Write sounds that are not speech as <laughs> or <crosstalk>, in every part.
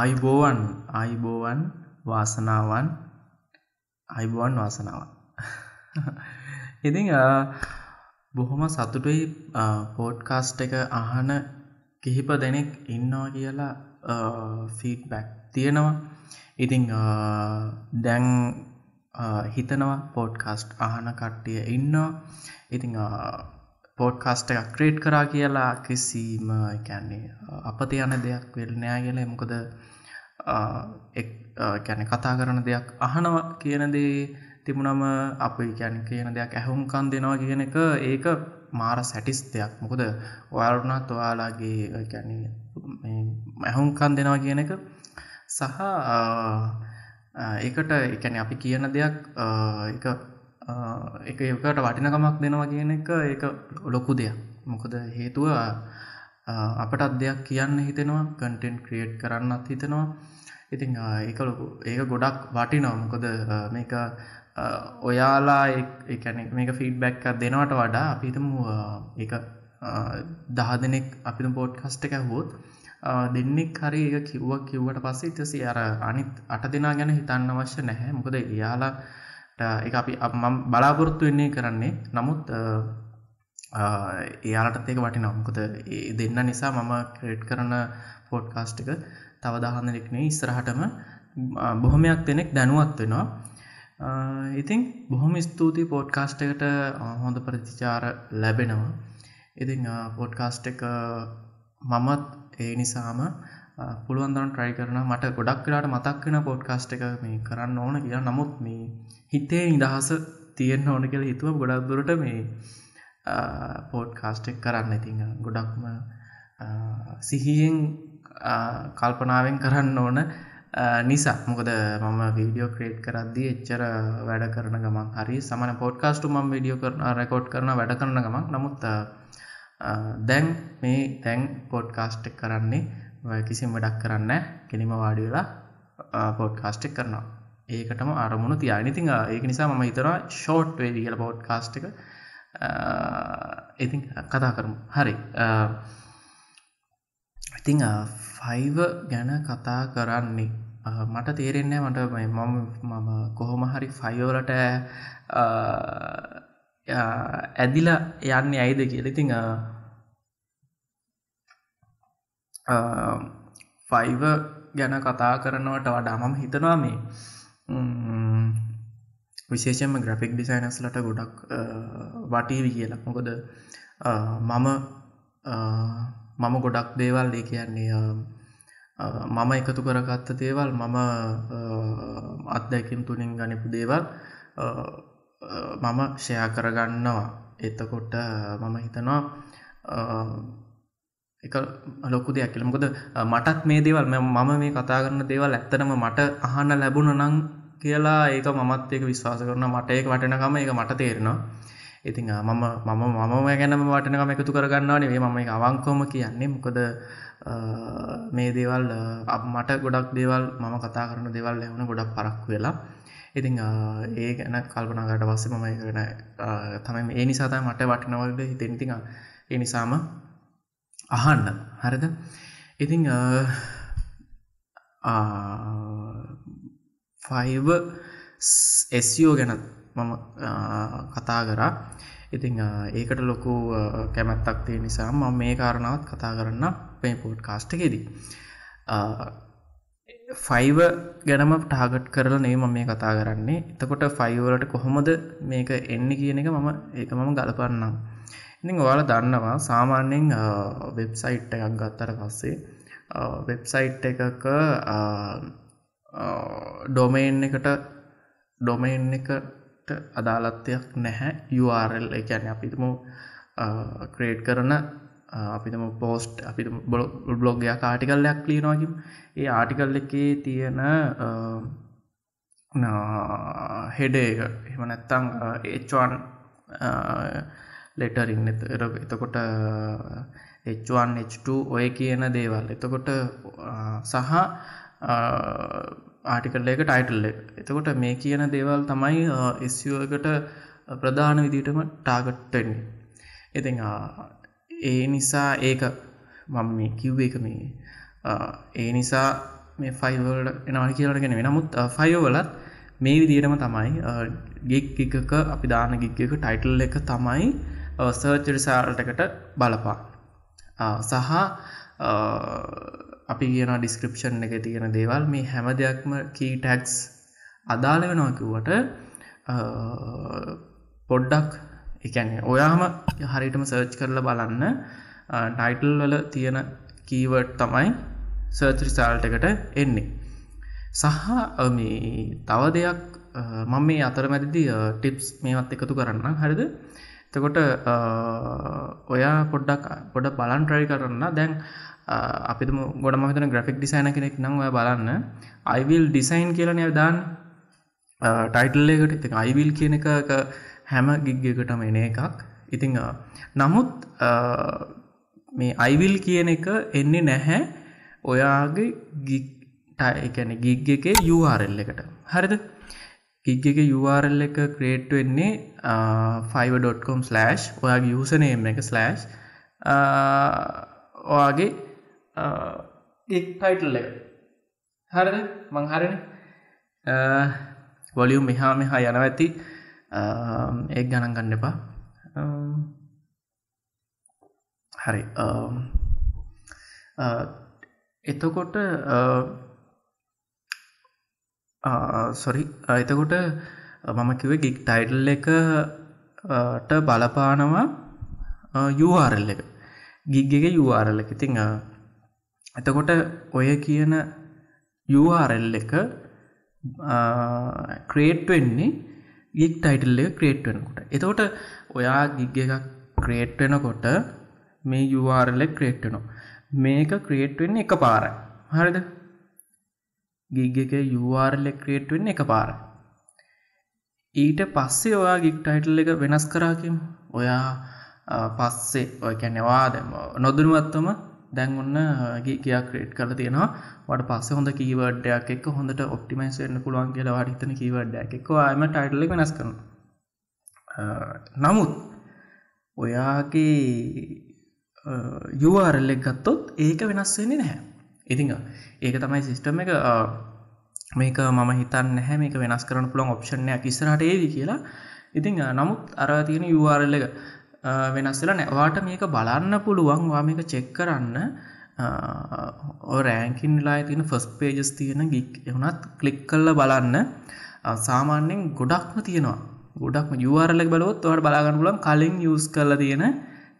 ආයිබෝවන් ආයිබෝවන් වාසනාවන් අයිබෝවන් වාසනාව ඉතිං බොහොම සතුටුයි පෝඩ්කාස්ට් එක අහන කිහිප දෙනෙක් ඉන්නවා කියලා ෆීඩ්බැක් තියෙනවා. ඉතිං දැන් හිතනවා පෝඩ්කාස්ට් අහන කට්ටිය ඉන්නවා. ඉතිං පෝඩ්කාස්ට එකක් ක්‍රේට් කරා කියලා කිසිීම කැන්නේ අපත යන දෙයක් වෙල්නෑ කියල. මොකද කැන කතා කරන දෙයක් අහනවා කියනදේ තිබුණම අපි ගැන කියන දෙයක් ඇහුම්කන් දෙනවා කියන එක ඒක මාර සැටිස් දෙයක්. මොකද ඔයාරුණත් ඔයාලාගේ ගැන ඇහුම්කන් දෙනවා කියන එක සහ ඒකට එකැන අපි කියන දෙයක් එක එක ඒකට වටිනකමක් දෙනවා කියන එක ඒක ලොකු දෙයක්. මොකද හේතුව අපටත් දෙයක් කියන්න හිතෙනවා කන්ටෙන්ට් ක්‍රියේට් කරන්නත් හිතෙනවා. ඉතිං ඒක ලොකු ඒක ගොඩක් වටිනවා. මොකද මේක ඔයාලා එකැන මේක ෆීඩ්බැක් දෙනවට වඩා අපිතම එක දහ දෙනෙක් අපිට පෝට් කස්ට එක හොත් දෙන්නෙක් හරි ඒ කිව්වක් කිව්වට පස්සේ ඉතසි අර අනිත් අට දෙනා ගැන හිතන්න අවශ්‍ය නැහැ. මොකද එයාලා එක අපි මම බලාපොරොත්තු වෙන්නේ කරන්නේ. නමුත් එයාලටත් ඒක වටි නම්කොද දෙන්න නිසා මම ක්‍රේට් කරන පෝඩ්කාස්ට් එක තව දහන්නනෙක්නේ ඉස්සරහටම බොහොමයක් දෙනෙක් දැනුවත් වෙනවා. ඉතින් බොහොම ස්තුතියි පෝඩ්කාස්ට් එකට හොඳ ප්‍රතිචාර ලැබෙනවා. ඉතිං පෝඩ්කාස්ට් එක මමත් ඒ නිසාම පුළුවන්දරන් ට්‍රයි කරන මට ගොඩක් කලාට මතක් වෙන පොඩ්කාස්ට් එක මේ කරන්න ඕන කියලා. නමුත් මේ හිතේ නිදහස තියෙන්න්න ඕන කියල හිතුව ගොඩක් දුරට මේ පෝඩ්කාස්ට් එක් කරන්න. ඉතිං ගොඩක්ම සිහියෙන් කල්පනාවෙන් කරන්න ඕන නිසා. මොකද මම වීඩියෝ ක්‍රේට් කරද්දි එච්චර වැඩ කරන ගමන් හරි සමන පොඩ්කාස්ටු ම විඩියෝ කරන රෙකෝඩ් කරන වැඩ කරන ගමන්. නමුත් දැන් මේ තැන් පොඩ්කාස්ට් එක් කරන්නේ කිසිම වැඩක් කරන්න කෙනෙම වාඩිවෙලා පොඩ්කාස්ටෙක් කරනවා. ඒකටම අරමුණු තියනිතිං ඒක නිසා ම හිතවා ෂෝට් වේ කියල පෝඩ් කාස්ට එක Uh, ඉතින් uh, කතා කරමු. හරි. Uh, ඉතිං ෆයිව ගැන කතා කරන්නේ. මට තේරෙන්නේ මට මම මම කොහොම හරි ෆයිෝලට ඇදිලා යන්න ඇයිද කියල. ඉතිං ෆයිව ගැන කතා කරනවට වඩා මම හිතනවා මේ um, විශේෂම ග්‍රෆික් ඩිසයිනස්ලට ගොඩක් වටීවි කියලා. මොකද මම මම ගොඩක් දේවල් ඒ කියන්නේ මම එකතු කරගත්ත දේවල් මම අත්දැකින් තුළින් ගනිපු දේවල් මම ෂයා කරගන්නවා. එතකොට මම හිතනවා එක ලොකු දෙයක් කියල. මොකද මටත් මේ දේවල් මම මේ කතා කරන්න දේවල් ඇත්තනම මට අහන්න ලැබුණ නං කියලා ඒක මත් ඒක විශ්වාස කරන මට ඒක වටනකම ඒක මට තේරෙනවා. ඉතිං මම මම මම ගැනම වටනකම එකතු කරගන්නවානේ වේ මම අවංකෝම කියන්නේ. මොකද මේ දේවල් මට ගොඩක් දේවල් මම කතා කරන දෙවල් ලැවුණ ගොඩක් පරක්කු වෙලා. ඉතිං ඒ ගැන කල්පනාගට පස්සේ මම ගැන තමයි ඒ නිසාත මට වටනවලට හිතෙන්තිං ඒ නිසාම අහන්න. හරිද? ඉතිං ෆයිව එස්යෝ ගැන මම කතා කරා. ඉතිං ඒකට ලොකු කැමැත්තක් තිය නිසා ම මේ කාරණාවත් කතා කරන්න පේ පෝට් කාස්ට එකෙදී ෆයිව ගැනම ටාගට් කරලා නේ මම මේ කතා කරන්නේ. එතකොට ෆයිවලට කොහොමද මේක එන්න කියන එක මම ඒක මම ගලපන්නම්. ඉතින් ඔයාලා දන්නවා සාමාන්‍යයෙන් වෙබ්සයිට් එකක් ගත්තට පස්සේ වෙබ්සයිට් එකක ඩොමේන් එකට ඩොමේන් එකට අදාලත්වයක් නැහැ. URL එකැන අපිතුම ක්‍රේට් කරන අපිතම පෝස්ට් අපි බ්ලොග්ගයක් ආටිකල්ලයක් ලියනවාකිම ඒ ආටිකල් එකේ තියෙන හෙඩ එක එම නැත්තං එච්වාන් ලෙටරින් එතකොට H1 H2 ඔය කියන දේවල්. එතකොට සහ ආටිකල්ල එක ටයිටල් එක. එතකොට මේ කියන දේවල් තමයි එස්යකට ප්‍රධාන විදිටම ටාගට්ටෙන්නේ ඉතිං ඒ නිසා ඒක මම මේ කිව්ව එක මේ ඒ නිසා මේ ෆයිවල් එනවන කියලගෙන නමුත් ෆයිවලත් මේ විදිටම තමයි ගික් එකක අපි දාන ගික් එක ටයිටල් එක තමයි සර්චරිසාල්ටකට බලපා සහ අපි කියන ඩිස්ක්‍රපෂන් එක තියෙන දේවල්. මේ හැම දෙයක්ම කී ටැක්ස් අදාළ වෙනවා කිව්වට පොඩ්ඩක් එකැන ඔයාම හරිටම සර්ච් කරල බලන්න. ටයිටල් වල තියෙන කීවර්ඩ් තමයි සර්චරිසාල්ට එකට එන්නේ. සහ තව දෙයක් මම මේ අතර මැදිදි ටිප්ස් මේවත් එකතු කරන්න හරිද? එතකොට ඔයා පොඩ්ඩක් පොඩ බලන් ට්‍රයි කරන්න. දැන් අපිම ගොඩම හිතන ග්‍රෆික් ඩිසයින කෙනෙක් නම් ඔය බලන්න. අයිවිල් ඩිසයින් කියලනය දාන් ටයිටල්ලකට ඉති අයිවිල් කියන එක හැම ගිග්ගකටම එන එකක්. ඉතිං නමුත් මේ අයිවිල් කියන එක එන්නේ නැහැ ඔයාගේ ගික්ටඇන ගිග් එක URL එකට. හරිද? ගිග් එක URL එක ක්‍රේට් වෙන්නේ 5.com/ ඔයාගේ යසනේම් එක ස්ලෑශ් ඔයාගේ ටයිටල් එක. හරිද මංහරණ වොලියුම් මෙහා මෙහා යනව ඇති. ඒ ගණන් ගන්න එපා. හරි. එතකොට සොරි එතකොට මම කිව ගික් ටයිටල් එකට බලපානවා යුආරල් එක. ගිග්ගක යුආරල් එක. ඉතිං එතකොට ඔය කියන යුආරල් එක ක්‍රේට් වෙන්නේ ගික් ටයිටල් එක ක්‍රේට් වෙනකොට. එතකොට ඔයා ගිග්ග එකක් ක්‍රේට් වෙනකොට මේ යුවාරල ක්‍රේට් වෙනවා. මේක ක්‍රේට් වෙන්න එක පාරයි හරිද? ගිග් එක යුවාරල ක්‍රේට් වෙන්න එක පාර ඊට පස්සේ ඔයා ගික් ටයිටල් එක වෙනස් කරාකිම ඔයා පස්සේ ඔය කැනෙවා දැම නොදනුවත්තම දැන් ඔන්න ගියා ක්‍රේට් කල තියෙනවා. වට පස්ස හොඳ කීවඩ්ඩයක් එක් හොඳට ඔප්ටිමයිස් වෙන්න පුළුවන් කියලා වාඩිතන කීවඩ්ඩයක් එක් ම ටයිටල වෙනස් කරන නමුත් ඔයාගේ යුවාරල්ලෙක් ගත්තොත් ඒක වෙනස් වෙන්නේ නැහැ. ඉතිං ඒක තමයි සිිස්ටම එක. මේක මම හිතන්න නැහැ මේක වෙනස් කරන පුළන් ඔප්ෂණයක් ඉස්රට ඒවි කියලා. ඉතිං නමුත් අර තියෙන යුවාරල්ල එක වෙනස්සලා නැවාට මේක බලන්න පුළුවන්. වා මේක චෙක් කරන්න. රෑංකින් ලා තින ෆස් පේජස් තියෙන ගික් එවනත් කලික් කල්ල බලන්න. සාමාන්‍යෙන් ගොඩක්ම තියෙනවා. ගොඩක්ම යුවාරලෙක් බලොත් වට බලාගන්න පුලන් කලින් යස් කරල තියෙන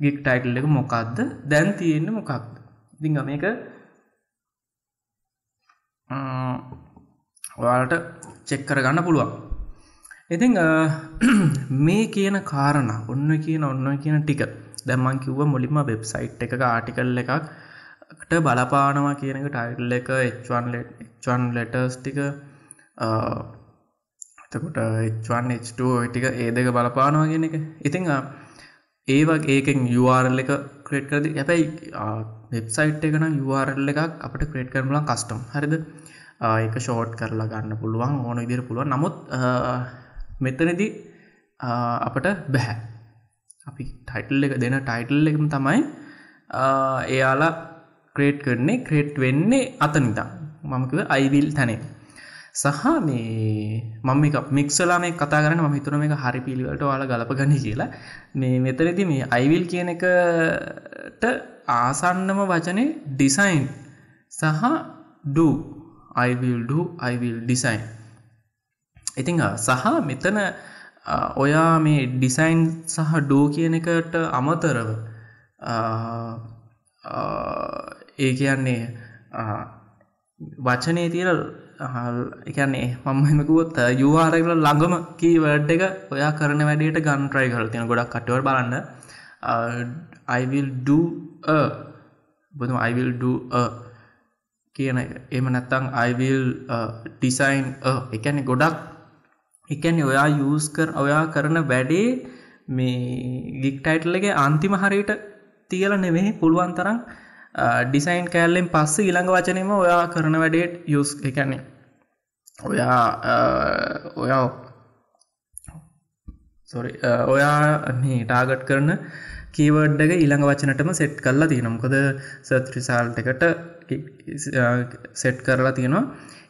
ගික් ටයිටල් එක මොකක්ද? දැන් තියෙන්නේ මොකක්ද? ඉතිං මේක ඔයාලට චෙක්කර ගන්න පුළුවන්. ඉතිං <clears throat> මේ කියන කාරණ ඔන්න කියන ඔන්න කියන ටික. දැම්මන් කිව්ව මුලින්ම වෙබ්සයිට් එක ආටිකල් එකක්ට බලපානවා කියනක ටයිටල් එක එචන් ලෙටර්ස් ටික එතකොට H1H2 ටික ඒ දෙක බලපානවා කියන එක. ඉතිං ඒවක් ඒකෙන් URL එක ක්‍රේට් කරද හැබැයි වෙබ්සයිට් එකන URL එකක් අපට ක්‍රේට් කරමලා කස්ටම් හරිද? ඒක ෂෝට් කරලා ගන්න පුළුවන් ඕන ඉදිර පුළුවන්. නමුත් මෙතනදි අපට බැහැ. අපි ටයිටල් එක දෙන ටයිටල් එකම තමයි එයාලා ක්‍රේට් කරන්නේ ක්‍රේට් වෙන්නේ අතනිතා මමකව අයිවිල් තැනේ. සහ මේ මම එක මික්සලා මේ කතා කරන ම හිතුන මේ හරි පිළිවලට වාල ගලප ගනි කියලා. මේ මෙතරදි මේ අයිවිල් කියන එකට ආසන්නම වචනේ ඩිසයින් සහ ඩ අයිවිල්ඩ අයිවිල් ඩිසයින් ඉතිං සහ මෙතන ඔයා මේ ඩිසයින් සහ ඩෝ කියන එකට අමතරව ඒ කියන්නේ වචනය තියල එකන්නේ මංමකුවොත් යවාරල ළඟම කීවඩ් එක ඔයා කරන වැඩට ගන් ට්‍රයි කර තින ගොඩක් කටවර බලන්න. අයිවිල් බුදම අයිවිල් කියන එම නැත්තං අයිවිල් ඩිසයින් එකැනෙ ගොඩක් එකැනෙ ඔයා යස් කර ඔයා කරන වැඩේ මේ ගික්ටයිටල්ලගේ අන්තිම හරිට තියල නෙවෙහි පුළුවන් තරම් ඩිසයින් කෑල්ලෙන් පස්ස ඉළඟ වචනම ඔයා කරන වැඩේට යස් එකන්නේ ඔයා ඔයා සොරි ඔයා ටාගට් කරන කීවඩ්ඩක ඉළඟ වචනටම සෙට් කල්ලා තියනම්කොද සත්‍රිසාල්ට එකට uh, සෙට් කරලා තියෙනවා.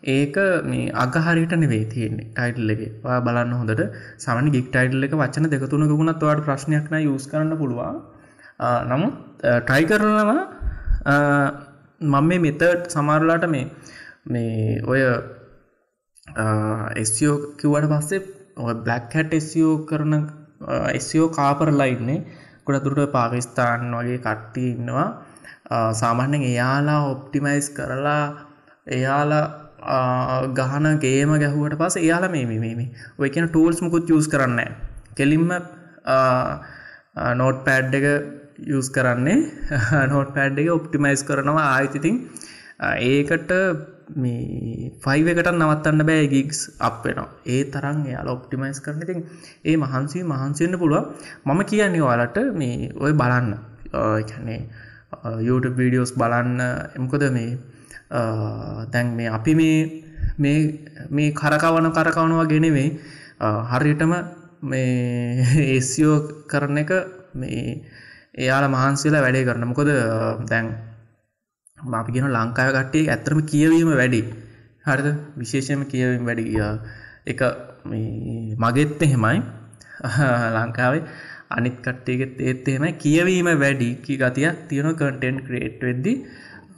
ඒක මේ අගහරිට නෙවේ තියෙන්නේ ටයිටල් එක. බලන්න හොඳට. සමනි ගික් ටයිටල් එක වචන දෙකතුන ගුණත් වාට ප්‍රශ්නයක්න යස් කරන්න පුළුවන්. Uh, නමුත් uh, ට්‍රයි කරනවා මම මේ මෙතඩ් සමාරලාට මේ මේ ඔය එස්ෝ කිවට පස්සේ බ්ලක් හැට් එස්ෝ කරන එස්ෝ කාපර ලයින්නේ ගොඩ දුරට පාකිස්තාන් වගේ කට්ටි ඉන්නවා. සාමාන්‍යෙන් එයාලා ඔප්ටිමයිස් කරලා එයාලා ගහන ගේම ගැහුවට පස එයාල මේ මේ ඔය කියන ටූල්ස් මුකුත් යස් කරන්න කෙලින්ම නෝට් පෑඩ් එක යස් කරන්නේ. <laughs> නෝට් පෑඩ් එක ඔප්ටිමයිස් කරනවා. ආයිතිතින් ඒකට මේ ෆයිව එකට නවත්තන්න බෑ ගික්ස් අප වෙනවා. ඒ තරන් එයාල ඔප්ටිමයිස් කරන ඉතින් ඒ මහන්සේ මහන්සෙන්න්න පුළුව මම කියන්නේ වාලට මේ ඔය බලන්න. කැනේ YouTube වීඩියෝස් බලන්න. එමකොද මේ දැන් මේ අපි මේ මේ කරකවන කරකවනවා ගෙනෙවේ හරියටම මේ <laughs> ඒසියෝ කරන එක මේ එයාල මහන්සේලා වැඩේ කරන මොකොද දැන් අපි ගෙන ලංකාව කට්ටේ ඇතරම කියවීම වැඩි. හරිද? විශේෂයම කියවීම වැඩි. එක මගෙත් එහෙමයි. <laughs> ලංකාවේ අනිත් කට්ටේගෙත් ඒත් එහෙමයි. කියවීම වැඩි. කි ගතියක් තියෙන කටෙන්් ක්‍රේට් වෙද්දි.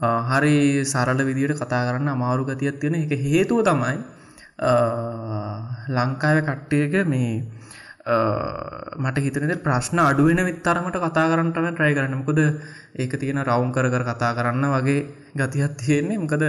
හරි සරල විදියට කතා කරන්න අමාරු ගතියක් තියෙන එක හේතුව තමයි ලංකාව කට්ටයක මේ මට හිතනද ප්‍රශ්න අඩුවෙන විත්තරමට කතා කරන්නටම ට්‍රයි කරන්න. මොකද ඒක තියෙන රවුන් කර කර කතා කරන්න වගේ ගතියක් තියෙන්නේ. මොකද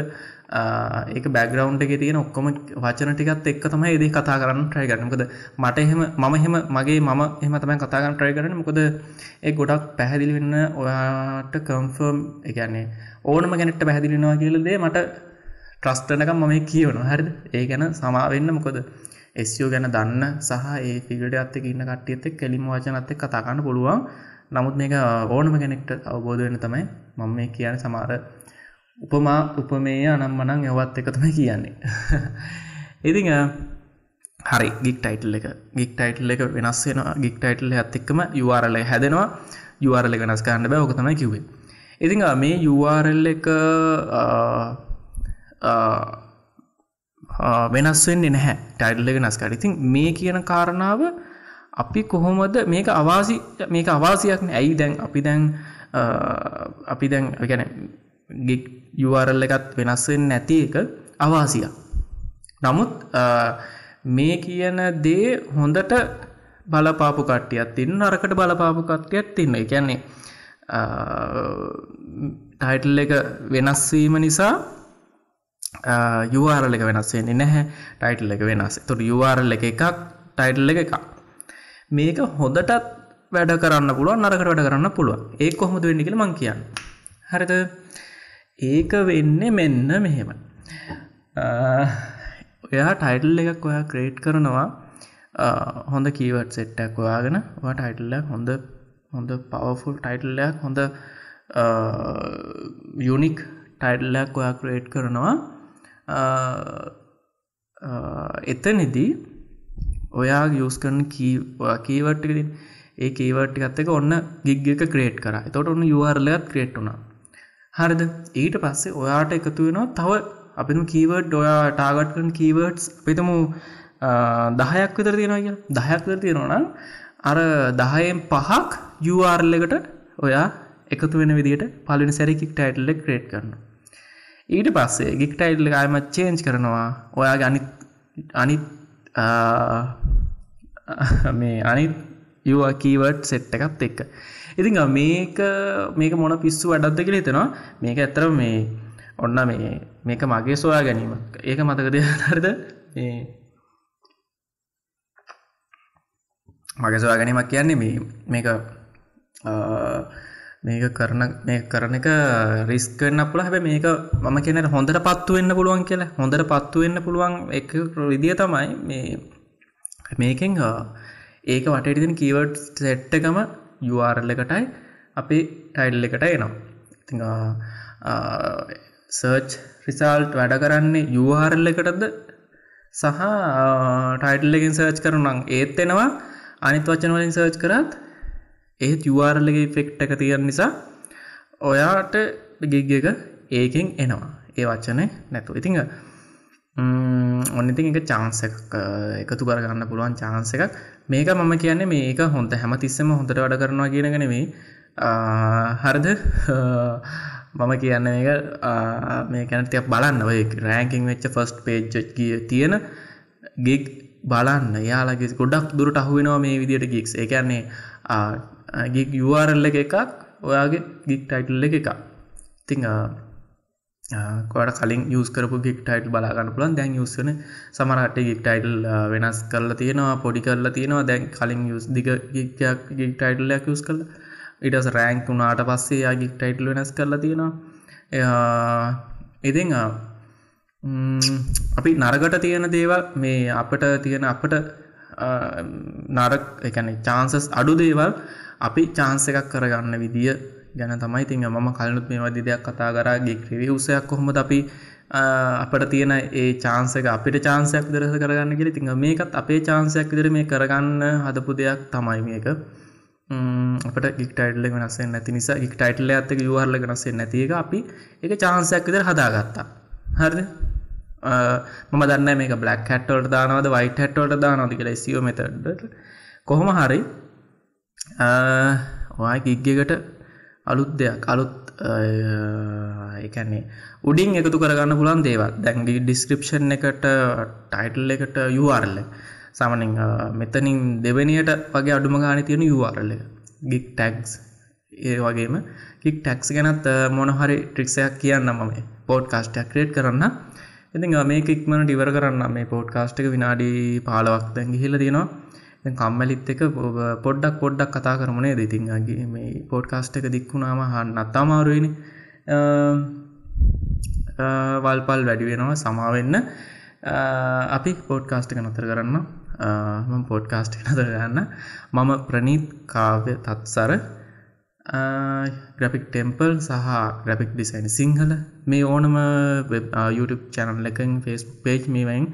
ඒක බැග්‍රවන්් එක තියෙන ඔක්කොම වචන ටිකත් එක් තමයි ඒදේ කතා කරන්න ට්‍රයි කරන මොකද මට එහෙම මම එහෙම මගේ මම එහම තමයි කතාගන්න ට්‍රයි කරන මොකද ඒ ගොඩක් පැහැදිලි වෙන්න ඔයාට කම්ෆර්ම් එකන්නේ ඕනම ගැනෙට පැහැදිලිනවා කියලදේ මට ට්‍රස්ටනකම් මම කියවන හරිද? ඒ ගැන සමාවෙන්න මොකද එස්යෝ ගැන දන්න සහ ඒ ෆිගට අත්තක ඉන්න කට්ටියත කෙලිම වචනත්ත කතාගන්න පුළුවන්. නමුත් මේක ඕනම කෙනෙක්ට අවබෝධ වෙන තමයි මම මේ කියන සමාර උපමා උපමේය අනම්මනං යවත් එක තමයි කියන්නේ. <laughs> ඉතිං හරි. ගික් ටයිටල් එක. ගික් ටයිටල් එක වෙනස් වෙන ගික් ටයිටල් ඇත් එක්කම යුවාරල හැදෙනවා. යුවාරල වෙනස් කරන්න බෑ. ඕක තමයි කිවේ ඉතිං මේ යුවාරල් එක වෙනස් වෙන්නේ නැහැ. ටයිඩල් එක නස්කට ඉතින් මේ කියන කාරණාව අපි කොහොමද මේක අවාසි මේක අවාසියක්න ඇයි දැන් අපි දැන් අපි දැන් ගැන ගික් යුවරල් එකත් වෙනස්වෙන් නැති එක අවාසිය නමුත් මේ කියන දේ හොඳට බලපාපු කට්ටියත් තින්න අරකට බලපාපු කට්ටියත් තින්න කියන්නේ ටයිටල් එක වෙනස්වීම නිසා යුවාරල එක වෙනස් වෙන්නේ නැහැ ටයිටල් එක වෙනස්. තුට යුවාරල් එක එකක් ටයිටල් එක එකක්. මේක හොඳටත් වැඩ කරන්න පුළුව නරකට වැඩ කරන්න පුළුව ඒ කොහොමද වෙන්නි කියල මං කියන්න. හරිත ඒක වෙන්නේ මෙන්න මෙහෙම. ඔයා ටයිටල් එකක් ඔයා ක්‍රේට් කරනවා. හොඳ කීවට සෙට්ටක් ඔයාගෙන වා ටයිටල්ල හොඳ හොඳ පවෆුල් ටයිටල්ලයක් හොඳ යුනික් ටයිටල්ලයක් ඔයා ක්‍රේට් කරනවා. එතනිදී ඔයා යස් කරන කීවට්ටිකතින් ඒ කීවට්ටි ගත්තක ඔන්න ගිග් එක ක්‍රේට් කර. තොට ඔන්න යුවරලත් ක්‍රේට් වුණා. හරිද? ඊට පස්සේ ඔයාට එකතු වෙනවා තව අපිම කීවර්ඩ් ඔයා ටාගට් කන් කීවර්ඩ්ස් පිතමු දහයක් විතර තියෙනවා කිය දහයක් විතර තියෙනවනම් අර දහයෙන් පහක් යුආර්ලකට ඔයා එකතු වෙන විදිට පලිනි සැරිකික් ටයිටල්ල ක්‍රේට් කරනවා. ඊට පස්සේ ගික්ටයිල්ල අයම චේන්ජ් කරනවා. ඔයාගේ අනිත් අනිත් මේ අනිත් යවා කීවර්ඩ් සෙට් එකත් එක්ක. ඉතිං මේක මේක මොන පිස්සු වැඩක්ද කියල හිතෙනවා. මේක ඇත්තර මේ ඔන්න මේ මේක මගේ සොයා ගැනීම. ඒක මතකද හරද? මගේ සොයා ගැනීමක් කියන්නේ මේ මේක මේක කරන මේ කරන එක රිස්කන්න පුළ හැබ මේක මම කියනට හොඳට පත්තු වෙන්න පුළුවන් කියලා. හොඳට පත්තු වෙන්න පුළුවන් එක විදිිය තමයි මේ මේකෙන් ඒක වටටිතින් කීවට් සෙට්ටකම යුආරල්ල එකටයි අපි ටයිල් එකට එනවා. ඉති සර්ච් රිසාල්ට් වැඩ කරන්නේ යුආරල්ල එකටද සහ ටයිටල් එකින් සර්ච් කරුණම් ඒත් එෙනවා. අනිත් වචන වලින් සර්ච් කරත් ඒත් යුවාරල්ලගේ ෆෙක්ට එක තියන් නිසා ඔයාට ගිග එක ඒකෙන් එනවා. ඒ වච්චනය නැතු ඉතිං ඔන්නඉතින් එක චාන්ස එකතු කරගන්න පුළුවන් චාන්ස එකක්. මේක මම කියන්නේ මේක හොඳ හැම තිස්සම හොඳට වැඩ කරනවා කියනගෙනෙවේ හරද? මම කියන්න එක මේ කැනතියක් බලන්න. ඔය රෑකින් වෙච්ච ෆස්ට් පේජ් කිය තියෙන ගික් බලන්න. යාලගේ ගොඩක් දුරට අහුවෙනවා මේ විදියට ගික්ස් එකන්නේ ගික් යුවරල්ල එකක් ඔයාගේ ගික් ටයිටල්ල එක තිං කොට කලින් යස් කරපු ගික් ටයිටල් බලාගන්න පුලන් දැන් යුස්සන සමරට ගික් ටයිටල් වෙනස් කරලා තියෙනවා පොඩි කරලා තියෙනවා. දැන් කලින් යුස් දිග ගික්යක් ගික් ටයිටල්ලයක් යුස් කල ඉටස් රෑංක් වුණාට පස්සේ යා ගික් ටයිටල් වෙනස් කරලා තියෙනවා. ඉතිං අපි නරගට තියෙන දේවල් මේ අපට තියෙන අපට නරක් එකන චාන්සස් අඩු දේවල් අපි චාන්ස එකක් කරගන්න විදිිය ගැන තමයි තිං මම කලනුත් මේ වදි දෙයක් කතා කරා. ගෙක් රිවියසයක් කොහොමද අපි අපට තියෙන ඒ චාන්සක අපිට චාන්සයක් දරස කරගන්න කියෙ තිං මේකත් අපේ චාන්සයක් විදර මේ කරගන්න හදපු දෙයක් තමයි මේක. අපට ගික්ටයිටල වෙනස්සේ නැති නිසා ගික්ටයිටල ඇත්තක යුවරල වෙනස්සේ නැතික අපි එක චාන්සයක් විදර හදාගත්තා. හරිද? මම දන්න මේක බ්ලක් හැට්ටෝට දානවද වයිට හැට්ටෝට දානොදි කියලා සිෝ මෙතට කොහොම හරි ඔයා ගිග්ගකට අලුත් දෙයක් අලුත් එකන්නේ උඩින් එකතු කරගන්න පුළන් දේවල්. දැන්ගේ ඩිස්ක්‍රපෂන් එකට ටයිටල් එකට යුවාරල්ල සමනින් මෙතනින් දෙවනියට වගේ අඩුම ගාන තියෙන යුවාරල්ල ගික් ටැක්ස් ඒ වගේම කික් ටැක්ස් ගැනත් මොනහරි ට්‍රික්ෂයක් කියන්න මම. පෝඩ් කාස්ටයක් ක්‍රේට් කරන්න ඉතින් මේක ඉක්මන ඩිවර කරන්න මේ පෝඩ් කාස්ටක විනාඩි පාලවක් දැන් ගිහිල තියෙනවා. කම්මලිත් එක පොඩ්ඩක් පොඩ්ඩක් කතා කරමනේ දෙතින්ගේ මේ පොඩ්කාස්ට එක දික්වුණාම හන්න අත්තාමාරුවනි වල්පල් වැඩි වෙනවා සමාවෙන්න අපි පෝඩ්කාස්ටික නතර කරන්න. ම පොඩ්කාස්ට් නතර ගන්න මම ප්‍රනීත් කාව්‍ය තත්සර. ග්‍රපික් ටෙම්පල් සහ ග්‍රපික් ඩිසයින් සිංහල මේ ඕනම YouTube චැනල් එකෙන් ෆෙස්බුක් පේජ් මේවයින්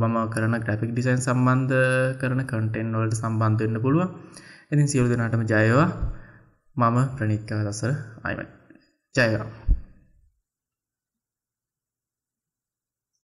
මම කරන ග්‍රපික් ඩිසයින් සම්බන්ධ කරන කටෙන් වලට සම්බන්ධ වෙන්න පුළුව ඉතින් සියලු දෙනාටම ජයවා. මම ප්‍රනිත්කා දසර අයිමයි ජයවා.